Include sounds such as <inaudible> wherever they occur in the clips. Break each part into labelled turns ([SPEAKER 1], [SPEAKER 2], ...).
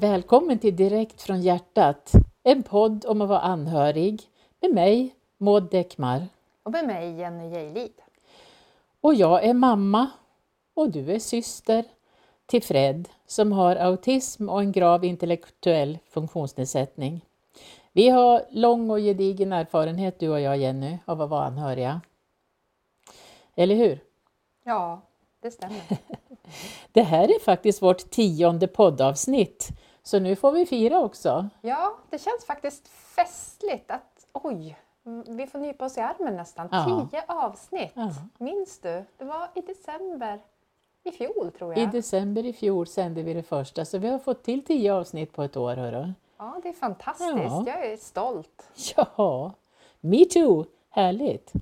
[SPEAKER 1] Välkommen till Direkt från hjärtat, en podd om att vara anhörig med mig, Maud Däckmar.
[SPEAKER 2] Och med mig, Jenny Gejlid.
[SPEAKER 1] Och jag är mamma och du är syster till Fred som har autism och en grav intellektuell funktionsnedsättning. Vi har lång och gedigen erfarenhet du och jag Jenny av att vara anhöriga. Eller hur?
[SPEAKER 2] Ja, det stämmer. <laughs>
[SPEAKER 1] Det här är faktiskt vårt tionde poddavsnitt, så nu får vi fira också.
[SPEAKER 2] Ja, det känns faktiskt festligt att oj, vi får nypa oss i armen nästan.
[SPEAKER 1] Ja.
[SPEAKER 2] Tio avsnitt.
[SPEAKER 1] Ja.
[SPEAKER 2] Minns du? Det var i december i fjol tror jag.
[SPEAKER 1] I december i fjol sände vi det första, så vi har fått till tio avsnitt på ett år. Hörru.
[SPEAKER 2] Ja, det är fantastiskt.
[SPEAKER 1] Ja.
[SPEAKER 2] Jag är stolt.
[SPEAKER 1] Ja, me too! Härligt!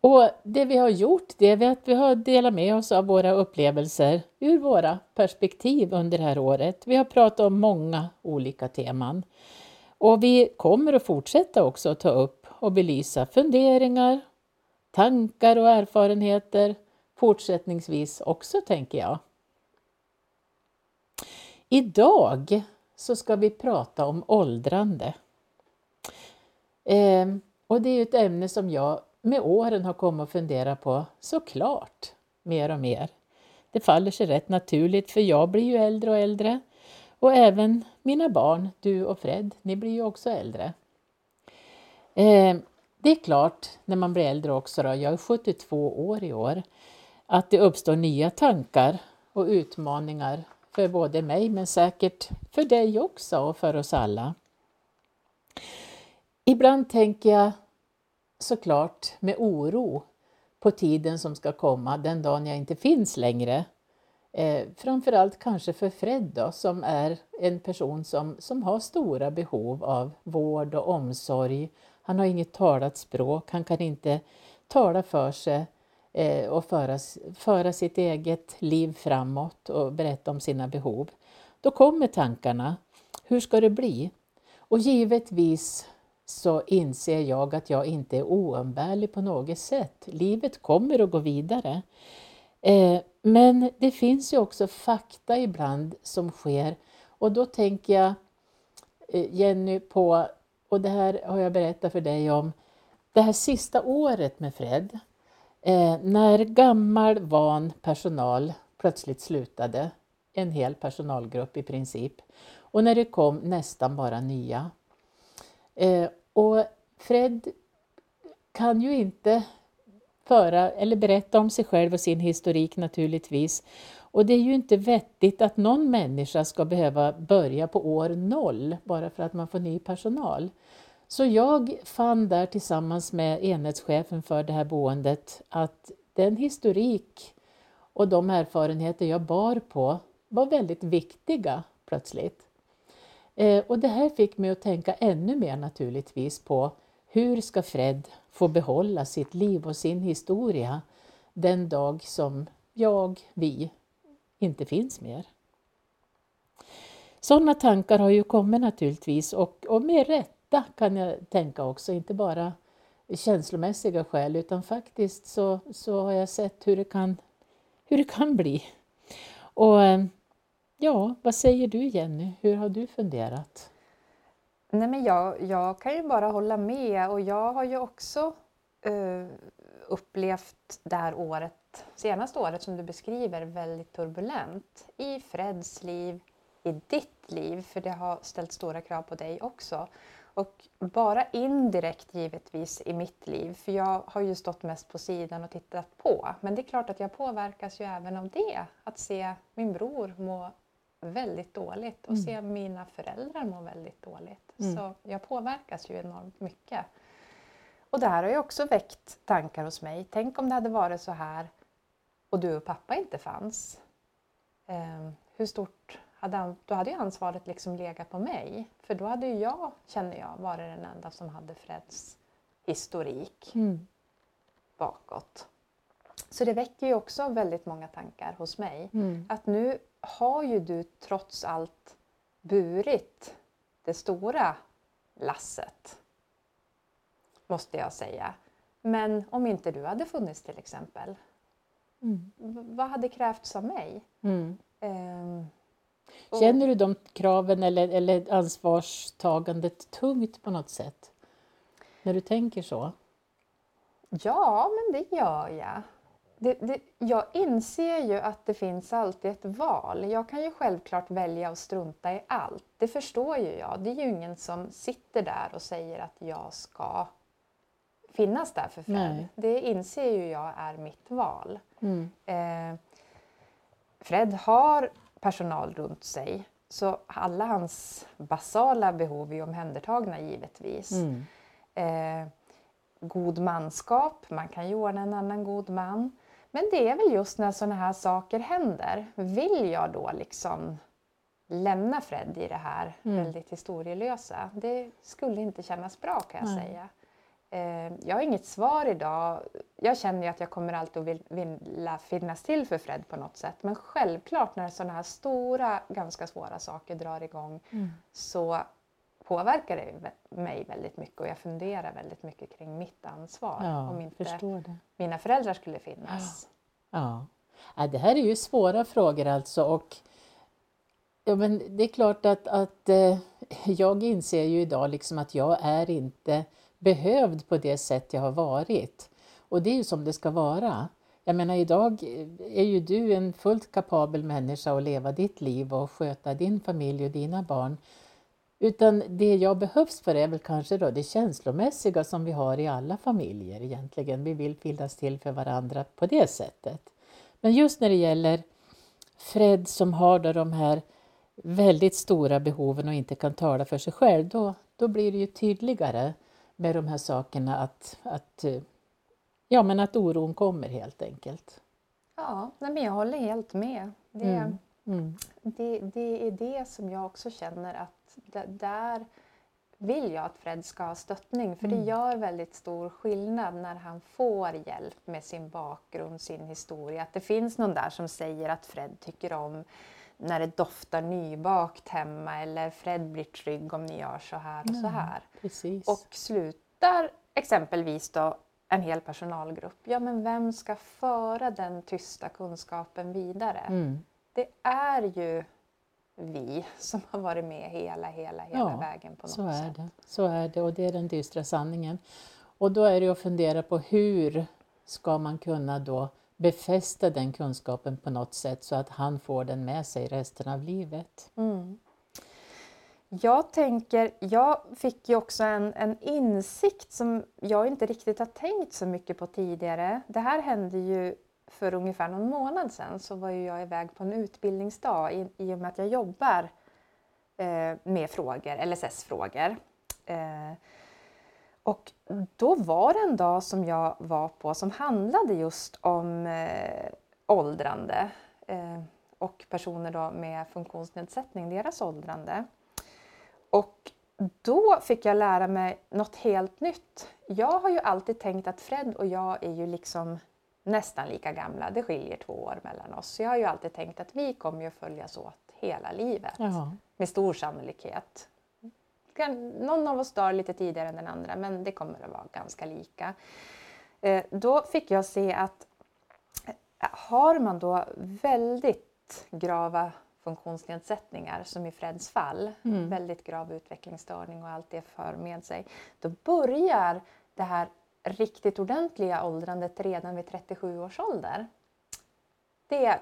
[SPEAKER 1] Och det vi har gjort det är att vi har delat med oss av våra upplevelser ur våra perspektiv under det här året. Vi har pratat om många olika teman. Och vi kommer att fortsätta också att ta upp och belysa funderingar, tankar och erfarenheter fortsättningsvis också, tänker jag. Idag så ska vi prata om åldrande. Eh, och det är ett ämne som jag med åren har kommit att fundera på såklart mer och mer. Det faller sig rätt naturligt för jag blir ju äldre och äldre och även mina barn, du och Fred, ni blir ju också äldre. Eh, det är klart när man blir äldre också, då, jag är 72 år i år, att det uppstår nya tankar och utmaningar för både mig men säkert för dig också och för oss alla. Ibland tänker jag såklart med oro på tiden som ska komma, den dagen jag inte finns längre. Eh, framförallt kanske för Fred då, som är en person som, som har stora behov av vård och omsorg. Han har inget talat språk, han kan inte tala för sig eh, och föra, föra sitt eget liv framåt och berätta om sina behov. Då kommer tankarna, hur ska det bli? Och givetvis så inser jag att jag inte är oumbärlig på något sätt. Livet kommer att gå vidare. Eh, men det finns ju också fakta ibland som sker och då tänker jag eh, Jenny på, och det här har jag berättat för dig om, det här sista året med Fred. Eh, när gammal van personal plötsligt slutade, en hel personalgrupp i princip, och när det kom nästan bara nya. Eh, och Fred kan ju inte föra eller berätta om sig själv och sin historik naturligtvis. Och det är ju inte vettigt att någon människa ska behöva börja på år noll bara för att man får ny personal. Så jag fann där tillsammans med enhetschefen för det här boendet att den historik och de erfarenheter jag bar på var väldigt viktiga plötsligt. Eh, och det här fick mig att tänka ännu mer naturligtvis på hur ska Fred få behålla sitt liv och sin historia den dag som jag, vi, inte finns mer. Sådana tankar har ju kommit naturligtvis och, och med rätta kan jag tänka också, inte bara känslomässiga skäl utan faktiskt så, så har jag sett hur det kan, hur det kan bli. Och eh, ja, vad säger du Jenny? Hur har du funderat?
[SPEAKER 2] Nej, men jag, jag kan ju bara hålla med och jag har ju också eh, upplevt det här året, senaste året som du beskriver, väldigt turbulent i Freds liv, i ditt liv, för det har ställt stora krav på dig också. Och bara indirekt givetvis i mitt liv, för jag har ju stått mest på sidan och tittat på. Men det är klart att jag påverkas ju även av det, att se min bror må väldigt dåligt och
[SPEAKER 1] Mm.
[SPEAKER 2] se mina föräldrar må väldigt dåligt.
[SPEAKER 1] Mm.
[SPEAKER 2] Så jag påverkas ju enormt mycket. Och det här har ju också väckt tankar hos mig. Tänk om det hade varit så här och du och pappa inte fanns. Eh, hur stort hade han, då hade ju ansvaret liksom legat på mig. För då hade ju jag, känner jag, varit den enda som hade Freds historik
[SPEAKER 1] Mm.
[SPEAKER 2] bakåt. Så det väcker ju också väldigt många tankar hos mig.
[SPEAKER 1] Mm.
[SPEAKER 2] Att nu har ju du trots allt burit det stora lasset. Måste jag säga. Men om inte du hade funnits till exempel,
[SPEAKER 1] Mm.
[SPEAKER 2] vad hade krävts av mig?
[SPEAKER 1] Mm.
[SPEAKER 2] Ehm,
[SPEAKER 1] Känner du de kraven eller, eller ansvarstagandet tungt på något sätt? När du tänker så?
[SPEAKER 2] Ja, men det gör jag. Det, det, jag inser ju att det finns alltid ett val. Jag kan ju självklart välja att strunta i allt. Det förstår ju jag. Det är ju ingen som sitter där och säger att jag ska finnas där för Fred.
[SPEAKER 1] Nej.
[SPEAKER 2] Det inser ju jag är mitt val.
[SPEAKER 1] Mm.
[SPEAKER 2] Eh, Fred har personal runt sig så alla hans basala behov är omhändertagna givetvis.
[SPEAKER 1] Mm.
[SPEAKER 2] Eh, god manskap, man kan ju ordna en annan god man. Men det är väl just när sådana här saker händer. Vill jag då liksom lämna Fred i det här
[SPEAKER 1] Mm.
[SPEAKER 2] väldigt historielösa? Det skulle inte kännas bra kan jag
[SPEAKER 1] Nej.
[SPEAKER 2] säga. Eh, jag har inget svar idag. Jag känner ju att jag kommer alltid att vilja finnas till för Fred på något sätt. Men självklart när sådana här stora, ganska svåra saker drar igång
[SPEAKER 1] Mm.
[SPEAKER 2] så påverkar det mig väldigt mycket och jag funderar väldigt mycket kring mitt ansvar.
[SPEAKER 1] Ja,
[SPEAKER 2] om inte mina föräldrar skulle finnas. <gasps>
[SPEAKER 1] Ja. Ja, det här är ju svåra frågor alltså och ja, men det är klart att, att eh, jag inser ju idag liksom att jag är inte behövd på det sätt jag har varit. Och det är ju som det ska vara. Jag menar idag är ju du en fullt kapabel människa att leva ditt liv och sköta din familj och dina barn. Utan det jag behövs för är väl kanske då det känslomässiga som vi har i alla familjer egentligen. Vi vill finnas till för varandra på det sättet. Men just när det gäller Fred som har då de här väldigt stora behoven och inte kan tala för sig själv, då, då blir det ju tydligare med de här sakerna att, att, ja, men att oron kommer helt enkelt.
[SPEAKER 2] Ja, men jag håller helt med. Det,
[SPEAKER 1] Mm. Mm.
[SPEAKER 2] det, det är det som jag också känner att där vill jag att Fred ska ha stöttning. För det
[SPEAKER 1] Mm.
[SPEAKER 2] gör väldigt stor skillnad när han får hjälp med sin bakgrund, sin historia. Att det finns någon där som säger att Fred tycker om när det doftar nybakt hemma eller Fred blir trygg om ni gör så här och så
[SPEAKER 1] Ja.
[SPEAKER 2] här.
[SPEAKER 1] Precis.
[SPEAKER 2] Och slutar exempelvis då en hel personalgrupp, ja men vem ska föra den tysta kunskapen vidare?
[SPEAKER 1] mm.
[SPEAKER 2] Det är ju vi som har varit med hela, hela, hela
[SPEAKER 1] Ja,
[SPEAKER 2] vägen på något
[SPEAKER 1] Så är
[SPEAKER 2] sätt.
[SPEAKER 1] det. Så är det och det är den dystra sanningen. Och då är det att fundera på hur ska man kunna då befästa den kunskapen på något sätt så att han får den med sig resten av livet.
[SPEAKER 2] Mm. Jag tänker, jag fick ju också en, en insikt som jag inte riktigt har tänkt så mycket på tidigare. Det här hände ju för ungefär någon månad sedan så var ju jag iväg på en utbildningsdag i, i och med att jag jobbar eh, med frågor, LSS-frågor. Eh, och då var det en dag som jag var på som handlade just om eh, åldrande eh, och personer då med funktionsnedsättning, deras åldrande. Och då fick jag lära mig något helt nytt. Jag har ju alltid tänkt att Fred och jag är ju liksom nästan lika gamla. Det skiljer två år mellan oss. Så jag har ju alltid tänkt att vi kommer ju att följas åt hela livet.
[SPEAKER 1] Ja.
[SPEAKER 2] Med stor sannolikhet. Någon av oss dör lite tidigare än den andra men det kommer att vara ganska lika. Eh, Då fick jag se att eh, har man då väldigt grava funktionsnedsättningar som i Freds fall,
[SPEAKER 1] Mm.
[SPEAKER 2] väldigt grav utvecklingsstörning och allt det för med sig, då börjar det här riktigt ordentliga åldrandet redan vid 37 års ålder. Det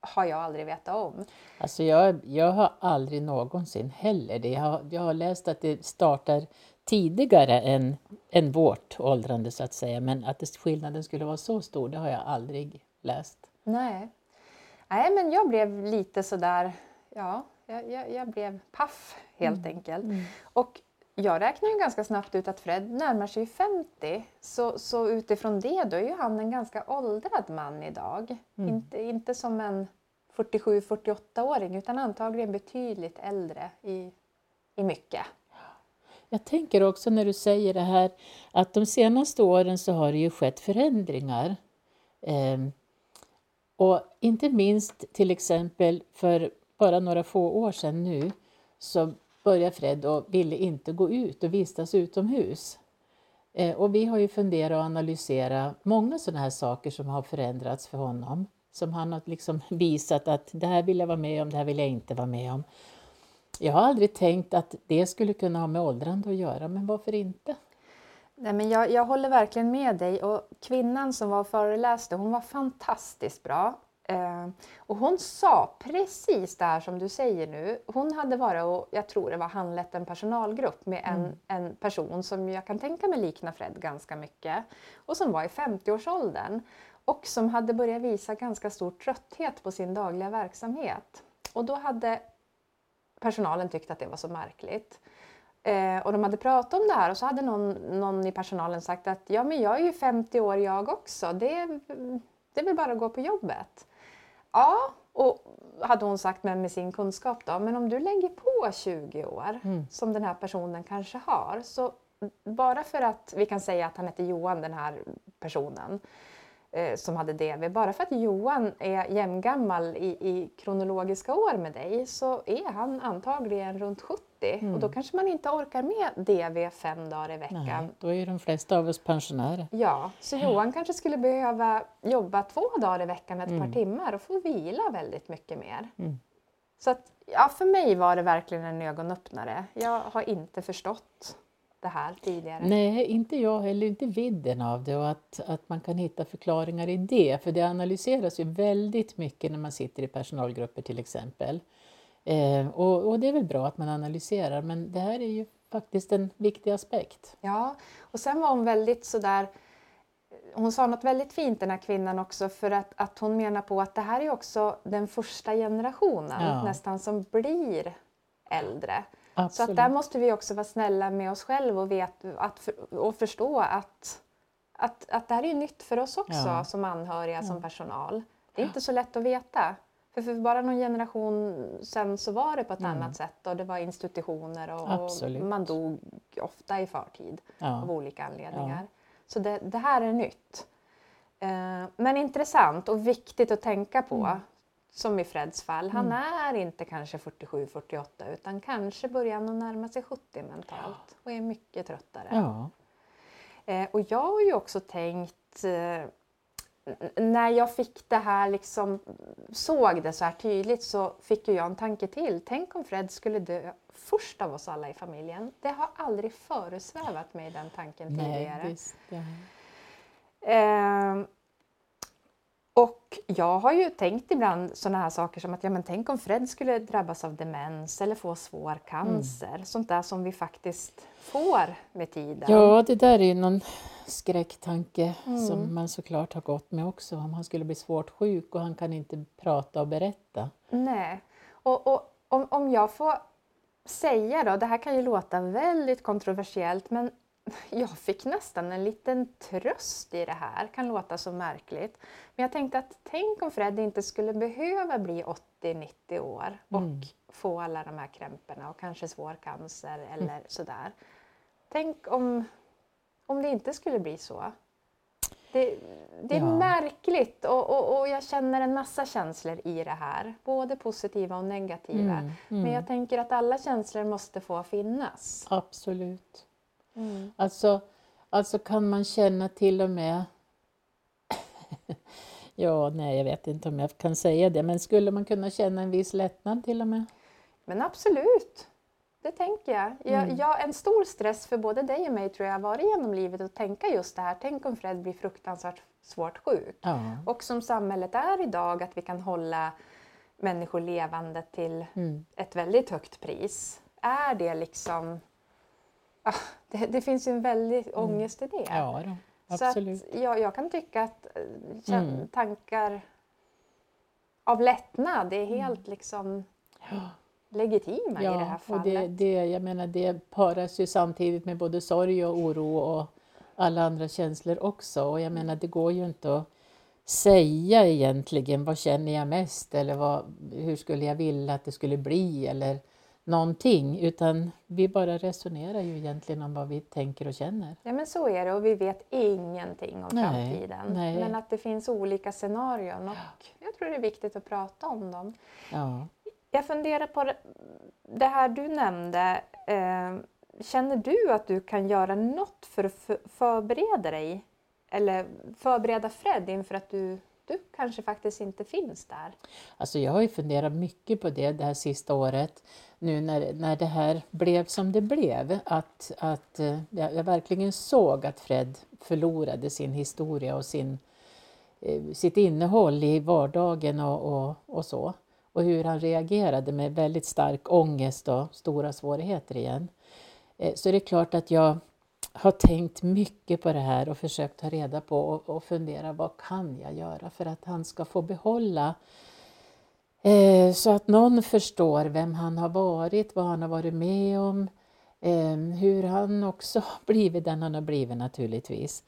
[SPEAKER 2] har jag aldrig vetat om.
[SPEAKER 1] Alltså jag, jag har aldrig någonsin heller det. Jag har, jag har läst att det startar tidigare än, än vårt åldrande så att säga. Men att det, skillnaden skulle vara så stor, det har jag aldrig läst.
[SPEAKER 2] Nej. Nej, men jag blev lite sådär, ja, jag, jag, jag blev paff helt enkelt. Och jag räknar ju ganska snabbt ut att Fred närmar sig 50. Så, så utifrån det då är ju han en ganska åldrad man idag. Inte, inte som en 47-48-åring utan antagligen betydligt äldre i, i mycket.
[SPEAKER 1] Jag tänker också när du säger det här att de senaste åren så har det ju skett förändringar. Ehm, och inte minst till exempel för bara några få år sedan nu så började Fred och ville inte gå ut och vistas utomhus. Eh, och vi har ju funderat och analyserat många sådana här saker som har förändrats för honom. som han har liksom <laughs> visat att det här vill jag vara med om, det här vill jag inte vara med om. Jag har aldrig tänkt att det skulle kunna ha med åldrande att göra, men varför inte?
[SPEAKER 2] Nej, men jag, jag håller verkligen med dig och kvinnan som var och föreläste hon var fantastiskt bra. Eh, och hon sa precis det här som du säger nu. Hon hade varit och, jag tror det var handlett en personalgrupp med en, mm. en person som jag kan tänka mig liknar Fred ganska mycket och som var i 50-årsåldern och som hade börjat visa ganska stor trötthet på sin dagliga verksamhet. Och då hade personalen tyckt att det var så märkligt. Eh, och de hade pratat om det här och så hade någon, någon i personalen sagt att ja men jag är ju 50 år jag också, det, det är väl bara att gå på jobbet. Ja, och hade hon sagt med, med sin kunskap då, men om du lägger på 20 år mm. som den här personen kanske har, så bara för att vi kan säga att han heter Johan den här personen, eh, som hade DV. Bara för att Johan är jämngammal i, i kronologiska år med dig så är han antagligen runt 70 mm. och då kanske man inte orkar med DV fem dagar i veckan. Nej,
[SPEAKER 1] då är de flesta av oss pensionärer.
[SPEAKER 2] Ja, så Johan kanske skulle behöva jobba två dagar i veckan ett mm. par timmar och få vila väldigt mycket mer. Mm. Så att, ja, för mig var det verkligen en ögonöppnare. Jag har inte förstått det här tidigare?
[SPEAKER 1] Nej, inte jag heller, inte vidden av det och att, att man kan hitta förklaringar i det. För det analyseras ju väldigt mycket när man sitter i personalgrupper till exempel. Eh, och, och, det är väl bra att man analyserar men det här är ju faktiskt en viktig aspekt.
[SPEAKER 2] Ja, och sen var hon väldigt sådär hon sa något väldigt fint den här kvinnan också för att, att hon menar på att det här är också den första generationen ja. nästan som blir äldre. Absolut. Så att där måste vi också vara snälla med oss själva och, vet, att, och förstå att, att, att det här är nytt för oss också ja. som anhöriga, ja. som personal. Det är inte så lätt att veta. För, för bara någon generation sen så var det på ett mm. annat sätt och det var institutioner och, och man dog ofta i förtid ja. av olika anledningar. Så det, det här är nytt. Eh, men intressant och viktigt att tänka på. Mm som i Freds fall, han mm. är inte kanske 47-48 utan kanske börjar han närma sig 70 mentalt och är mycket tröttare. Ja. Eh, och jag har ju också tänkt eh, när jag fick det här, liksom, såg det så här tydligt så fick ju jag en tanke till. Tänk om Fred skulle dö först av oss alla i familjen. Det har aldrig föresvävat mig den tanken tidigare. Nej, visst, ja. eh, och jag har ju tänkt ibland sådana här saker som att ja, men tänk om Fred skulle drabbas av demens eller få svår cancer. Mm. Sånt där som vi faktiskt får med tiden.
[SPEAKER 1] Ja, det där är någon skräcktanke mm. som man såklart har gått med också. Om han skulle bli svårt sjuk och han kan inte prata och berätta.
[SPEAKER 2] Nej, och, och om, om jag får säga då, det här kan ju låta väldigt kontroversiellt men <laughs> jag fick nästan en liten tröst i det här, kan låta så märkligt. Men jag tänkte att tänk om Fred inte skulle behöva bli 80-90 år och mm. få alla de här krämporna och kanske svår cancer eller mm. sådär. Tänk om, om det inte skulle bli så. Det, det är ja. märkligt och, och, och, jag känner en massa känslor i det här. Både positiva och negativa. Mm, mm. Men jag tänker att alla känslor måste få finnas.
[SPEAKER 1] Absolut. Mm. Alltså, alltså kan man känna till och med <clears throat> Ja, nej, jag vet inte om jag kan säga det, men skulle man kunna känna en viss lättnad till och med?
[SPEAKER 2] Men absolut, det tänker jag. jag, mm. jag en stor stress för både dig och mig tror jag har varit genom livet att tänka just det här. Tänk om Fred blir fruktansvärt svårt sjuk. Ja. Och som samhället är idag, att vi kan hålla människor levande till mm. ett väldigt högt pris. Är det liksom Ah, det, det, finns ju en väldig mm. ångest i det.
[SPEAKER 1] Ja, då, absolut.
[SPEAKER 2] Så jag, jag kan tycka att eh, mm. tankar av lättnad är helt mm. liksom ja. Legitima ja, i det här fallet.
[SPEAKER 1] Och det, det, jag menar, det paras ju samtidigt med både sorg och oro och alla andra känslor också. Och jag menar, det går ju inte att säga egentligen vad känner jag mest eller vad, hur skulle jag vilja att det skulle bli eller någonting utan vi bara resonerar ju egentligen om vad vi tänker och känner.
[SPEAKER 2] Ja men så är det och vi vet ingenting om nej, framtiden. Nej. Men att det finns olika scenarion och jag tror det är viktigt att prata om dem. Ja. Jag funderar på det här du nämnde. Eh, känner du att du kan göra något för att förbereda dig eller förbereda Fred inför att du du kanske faktiskt inte finns där?
[SPEAKER 1] Alltså jag har ju funderat mycket på det det här sista året, nu när, när det här blev som det blev. Att, att eh, jag, verkligen såg att Fred förlorade sin historia och sin, eh, sitt innehåll i vardagen och, och, och så. Och hur han reagerade med väldigt stark ångest och stora svårigheter igen. Eh, så det är klart att jag har tänkt mycket på det här och försökt ta reda på och, och fundera vad kan jag göra för att han ska få behålla eh, så att någon förstår vem han har varit, vad han har varit med om, eh, hur han också har blivit den han har blivit naturligtvis.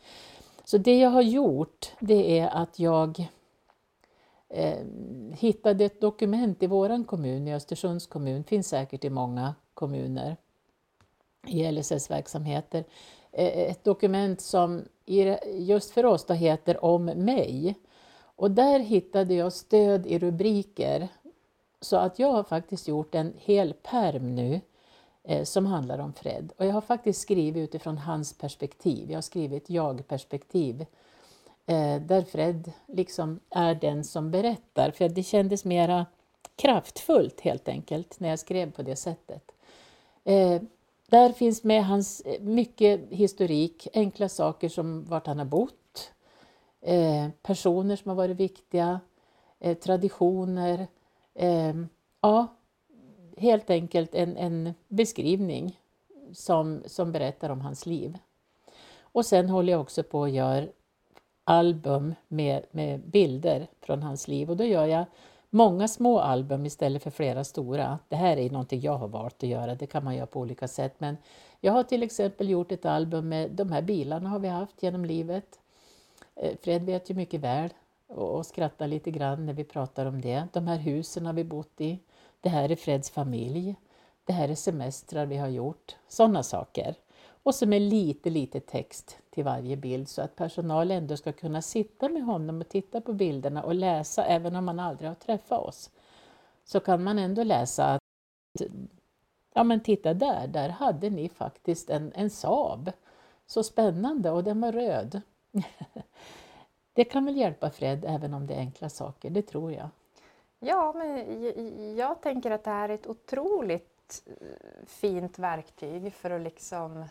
[SPEAKER 1] Så det jag har gjort det är att jag eh, hittade ett dokument i vår kommun, i Östersunds kommun, finns säkert i många kommuner, i LSS-verksamheter. Eh, ett dokument som just för oss då heter Om mig. Och där hittade jag stöd i rubriker. Så att jag har faktiskt gjort en hel perm nu eh, som handlar om Fred. Och jag har faktiskt skrivit utifrån hans perspektiv. Jag har skrivit jag-perspektiv. Eh, där Fred liksom är den som berättar. För det kändes mera kraftfullt helt enkelt när jag skrev på det sättet. Eh, där finns med hans eh, mycket historik, enkla saker som vart han har bott, eh, personer som har varit viktiga, eh, traditioner. Eh, ja, helt enkelt en, en beskrivning som, som berättar om hans liv. Och sen håller jag också på att göra album med, med bilder från hans liv och då gör jag många små album istället för flera stora. Det här är någonting jag har valt att göra, det kan man göra på olika sätt. Men jag har till exempel gjort ett album med de här bilarna har vi haft genom livet. Eh, Fred vet ju mycket väl och skrattar lite grann när vi pratar om det. De här husen har vi bott i. Det här är Freds familj. Det här är semestrar vi har gjort. Sådana saker. Och så med lite, lite text till varje bild så att personal ändå ska kunna sitta med honom och titta på bilderna och läsa även om man aldrig har träffat oss. Så kan man ändå läsa att ja men titta där, där hade ni faktiskt en, en Saab. Så spännande och den var röd. <laughs> det kan väl hjälpa Fred även om det är enkla saker, det tror jag.
[SPEAKER 2] Ja, men jag, tänker att det här är ett otroligt eh, fint verktyg för att liksom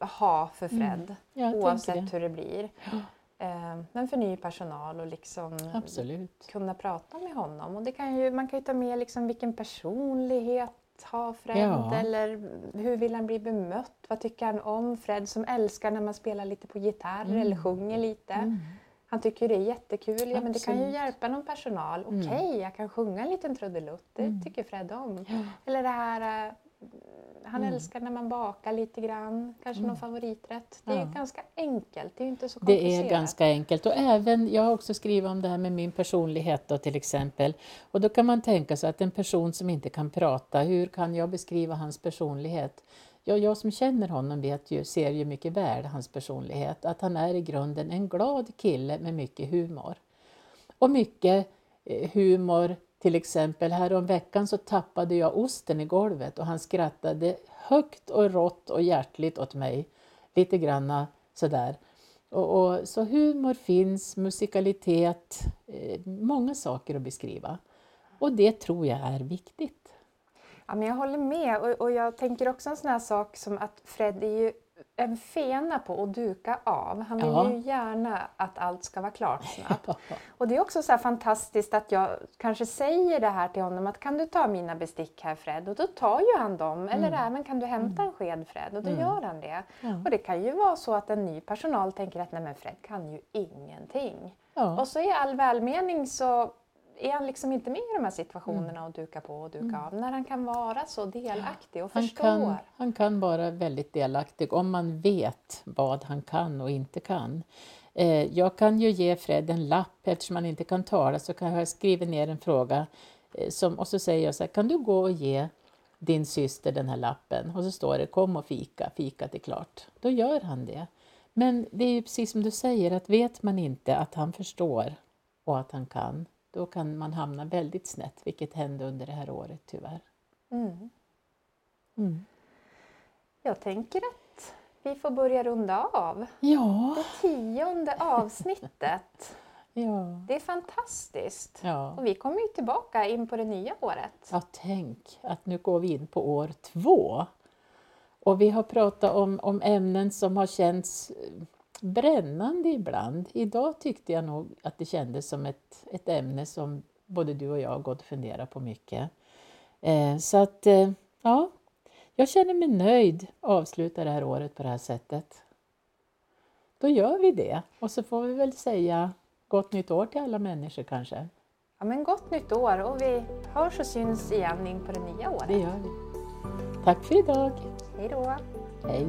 [SPEAKER 2] ha för Fred mm. oavsett hur det blir. <gasps> Eh, men för ny personal och liksom
[SPEAKER 1] Absolut.
[SPEAKER 2] kunna prata med honom. Och det kan ju, man kan ju ta med liksom vilken personlighet har Fred ja. eller hur vill han bli bemött? Vad tycker han om Fred som älskar när man spelar lite på gitarr mm. eller sjunger lite? Mm. Han tycker det är jättekul. Ja, men det kan ju hjälpa någon personal. Mm. Okej, okay, jag kan sjunga en liten trudelutt. Det mm. tycker Fred om. Ja. Eller det här eh, han mm. älskar när man bakar lite grann, kanske mm. någon favoriträtt. Det är ja. ganska enkelt, det är inte så komplicerat.
[SPEAKER 1] Det är ganska enkelt och även, jag har också skrivit om det här med min personlighet då till exempel. Och då kan man tänka sig att en person som inte kan prata, hur kan jag beskriva hans personlighet? Ja, jag som känner honom vet ju, ser ju mycket väl hans personlighet, att han är i grunden en glad kille med mycket humor. Och mycket eh, humor till exempel häromveckan så tappade jag osten i golvet och han skrattade högt och rått och hjärtligt åt mig. Lite granna sådär. Och, och, så humor finns, musikalitet, eh, många saker att beskriva. Och det tror jag är viktigt.
[SPEAKER 2] Ja, men jag håller med och, och jag tänker också en sån här sak som att Fred är ju en fena på att duka av. Han vill ja. ju gärna att allt ska vara klart snabbt. <laughs> Och det är också så fantastiskt att jag kanske säger det här till honom att kan du ta mina bestick här Fred? Och då tar ju han dem. Mm. Eller även kan du hämta en sked Fred? Och då mm. gör han det. Ja. Och det kan ju vara så att en ny personal tänker att nej men Fred kan ju ingenting. Ja. Och så i all välmening så är han liksom inte med i de här situationerna mm. och dukar på och dukar mm. av när han kan vara så delaktig och
[SPEAKER 1] han
[SPEAKER 2] förstår?
[SPEAKER 1] Kan, han kan vara väldigt delaktig om man vet vad han kan och inte kan. Eh, jag kan ju ge Fred en lapp eftersom han inte kan tala så kan jag skriva ner en fråga eh, som, och så säger jag så här, kan du gå och ge din syster den här lappen och så står det kom och fika, fikat är klart. Då gör han det. Men det är ju precis som du säger att vet man inte att han förstår och att han kan då kan man hamna väldigt snett, vilket hände under det här året tyvärr. Mm.
[SPEAKER 2] Mm. Jag tänker att vi får börja runda av.
[SPEAKER 1] Ja.
[SPEAKER 2] Det tionde avsnittet. <laughs>
[SPEAKER 1] Ja.
[SPEAKER 2] Det är fantastiskt.
[SPEAKER 1] Ja.
[SPEAKER 2] Och vi kommer ju tillbaka in på det nya året.
[SPEAKER 1] ja, tänk att nu går vi in på år två. Och vi har pratat om, om ämnen som har känts eh, brännande ibland. Idag tyckte jag nog att det kändes som ett, ett ämne som både du och jag har gått och funderat på mycket. Eh, så att, eh, ja, jag känner mig nöjd att avsluta det här året på det här sättet. Då gör vi det. Och så får vi väl säga gott nytt år till alla människor kanske.
[SPEAKER 2] Ja, men gott nytt år och vi hörs och syns igen in på det nya året.
[SPEAKER 1] Det gör vi. Tack för idag.
[SPEAKER 2] Hej då!
[SPEAKER 1] Hej!